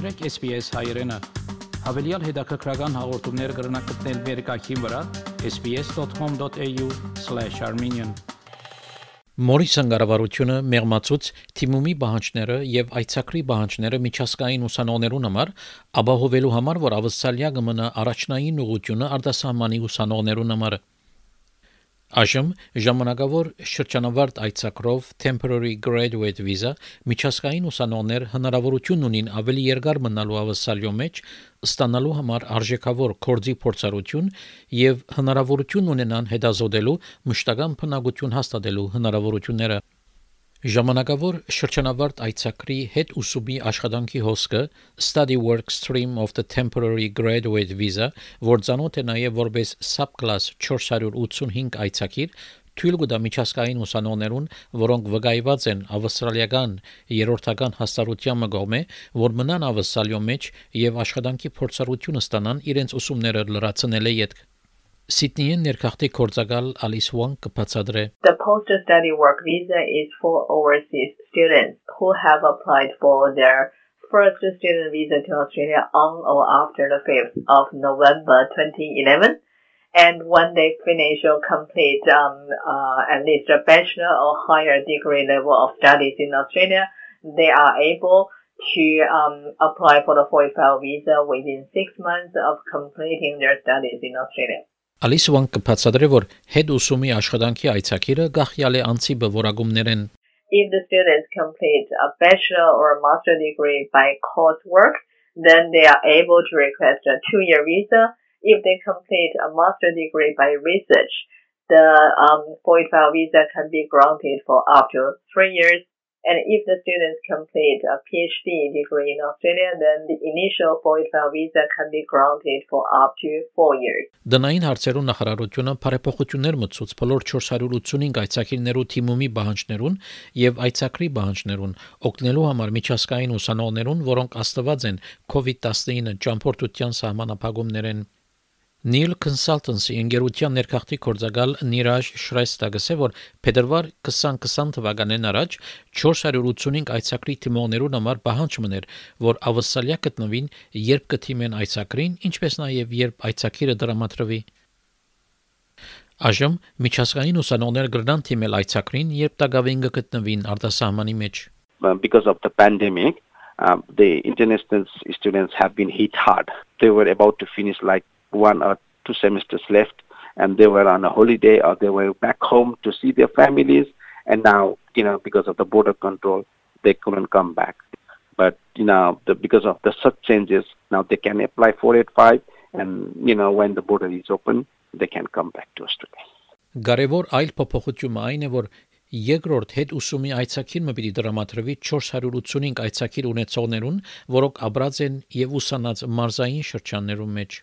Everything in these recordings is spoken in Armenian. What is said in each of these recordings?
մտրեք SPS հայերեն։ Հավելյալ հետաքրքրական հաղորդումներ կգրնակցնել վերկայքին վրա sps.com.au/armenian Մորիսոն կառավարությունը մեղմացուց թիմումի բանջները եւ այցակրի բանջները միջազգային ուսանողներուն համար ապահովելու համար, որ ավսալիա կմնա առաջնային ուղությունը արտասահմանի ուսանողներուն համար Այժմ ժամանակավոր շրջանավարտ այցակրով temporary graduate visa միջազգային ուսանողներ հնարավորություն ունին ավելի երկար մնալու ավասալյո մեջ ստանալու համար արժեքավոր կորձի փորձառություն եւ հնարավորություն ունենան հետազոտելու մշտական բնակություն հաստատելու հնարավորությունները Ժամանակավոր շրջանավարտ այցակրի հետ ուսումի աշխատանքի հոսքը Study Work Stream of the Temporary Graduate Visa, որ ցանոթ է նաև որպես subclass 485 այցակիր, թույլ կտա միջազգային ուսանողներուն, որոնք վկայված են ավստրալիական երրորդական հաստատության մգոմե, որ մնան ավստրալիո մեջ եւ աշխատանքի փորձառություն ստանան իրենց ուսումները լրացնել է յետք Սիդնեին ներքախտի կորցակալ Ալիս Ուան կբացատրե The post-study work visa is for overseas students who have applied for their first student visa to Australia on or after the 5th of November 2011. And when they finish or complete um, uh, at least a bachelor or higher degree level of studies in Australia, they are able to um, apply for the 45 visa within six months of completing their studies in Australia. Ալիսվան կբացատրե, որ հետ ուսումի աշխատանքի այցակիրը գախյալ է անցի բվորագումներեն If the students complete a bachelor or a master degree by coursework, then they are able to request a two-year visa. If they complete a master degree by research, the um, 45 visa can be granted for up to three years. And if the students complete a PhD degree in Australia, then the initial 45 visa can be granted for up to 4 years. Դնային հարցերու նախարարությունը բարեփոխություններ մտցուց բոլոր 485 այցակիրներու թիմումի բանջներուն եւ այցակրի բանջներուն օգնելու համար միջազգային ուսանողներուն, որոնք աստված են COVID-19 ճամփորդության սահմանափակումներեն Neil Consultancy ընկերության ներքախտի կորձակալ Նիրաժ Շրեստա գսե որ փետրվար 2020 թվականին առաջ 485 այցակրի թիմողներուն համար պահանջ մներ որ ավսալիա գտնվին երբ կթիմեն այցակրին ինչպես նաև երբ այցակիրը դրամատրվի Այժմ միջազգային ուսանողներ գրնան թիմել այցակրին երբ տագավին գտնվին արտասահմանի մեջ because of the pandemic um, the international students have been hit hard. They were about to finish like one or two semesters left and they were on a holiday or they were back home to see their families. And now you know because of the border control they couldn't come back. But you know the, because of the such changes now they can apply 485 and you know when the border is open they can come back to australia. Կարևոր այլ փոփոխությունը այն է, որ երկրորդ հետ ուսումի այցակիրը պիտի դրամատրվի 485 այցակիր ունեցողներուն, որոնք աբրած են եւ ուսանած մարզային շրջաններում մեջ։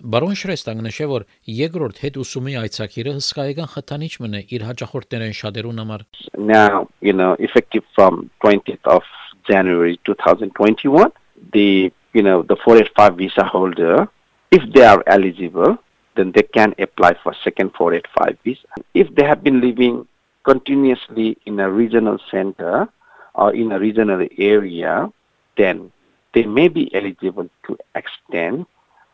Բարոն Շրեստան նշե որ երկրորդ հետ ուսումի այցակիրը հսկայական խթանիչ մնե իր հաջախորդներեն շատերուն համար Now you know effective from 20th of January 2021 the you know the 485 visa holder if they are eligible then they can apply for second 485 visa if they have been living continuously in a regional center or in a regional area then they may be eligible to extend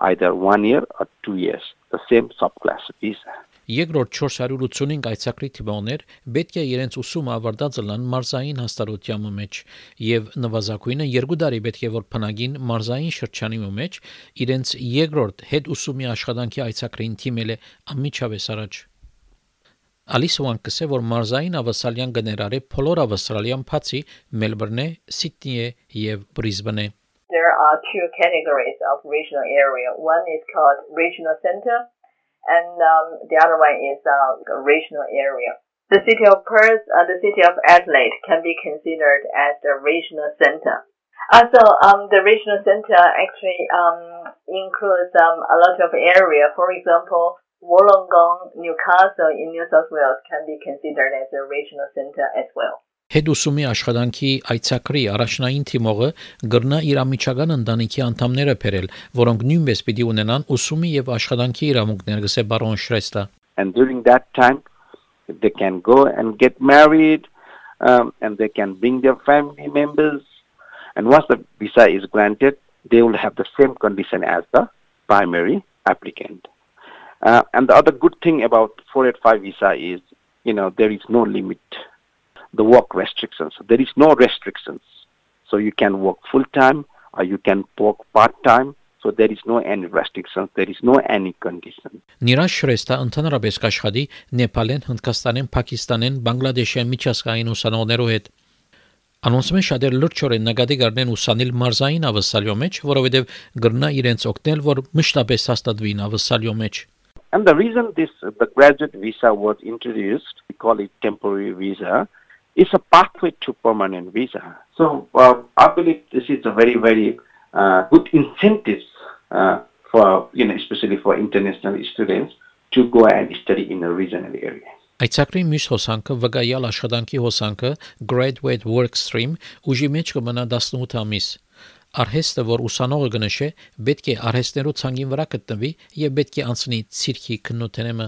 either one year or two years, the same subclass visa. Երկրորդ 485 այցակրի թիվաներ պետք է իրենց ուսումը ավարտած լան մարզային հաստատության մեջ եւ նվազագույնը երկու տարի պետք է որ փնագին մարզային շրջանի մեջ իրենց երկրորդ հետ ուսումի աշխատանքի այցակրին թիմել է ամիջավես առաջ Ալիսոան կսե որ մարզային ավասալյան գներարե բոլոր ավստրալիան բացի Մելբուրնը, Սիդնեյը եւ Բրիզբենը there are two categories of regional area. One is called regional center, and um, the other one is uh, regional area. The city of Perth and the city of Adelaide can be considered as the regional center. Also, um, the regional center actually um, includes um, a lot of area. For example, Wollongong, Newcastle in New South Wales can be considered as a regional center as well. Հետուսումի աշխատանքի այցակրի առաջնային թիմողը գրնա իր ամիջական ընտանիքի անդամները բերել, որոնք նույնպես պիտի ունենան ուսումի եւ աշխատանքի իրավունքներ, գսե բարոն Շրեստա։ And during that time they can go and get married um, and they can bring their family members And once the visa is granted, they will have the same condition as the primary applicant. Uh, and the other good thing about 485 visa is, you know, there is no limit. The work restrictions. There is no restrictions. So you can work full time or you can work part time. So there is no any restrictions. There is no any condition. Նիրաջ շրեստա ընդհանրապես կաշխատի Նեպալեն, Հնդկաստանեն, Պակիստանեն, Բանգլադեշեն միջազգային ուսանողներով հետ։ Անոնցմեն շատեր լրջորեն նկատի գարնեն ուսանիլ մարզային ավսալյո մեջ, որովհետև գրնա իրենց օգնել, որ մշտապես հաստատվին ավսալյո մեջ։ And the reason this the graduate visa was introduced, we call it temporary visa, is a pathway to permanent visa. So uh, I believe this is a very very uh, good incentives uh, for you know especially for international students to go and study in a regional area. Այցակրի մյուս հոսանքը վկայալ աշխատանքի հոսանքը graduate work stream ուժի մեջ կմնա 18 ամիս։ Արհեստը, որ ուսանողը կնշե, պետք է արհեստներու ցանգին վրա գտնվի եւ պետք է անցնի ցիրքի քննութենեմը։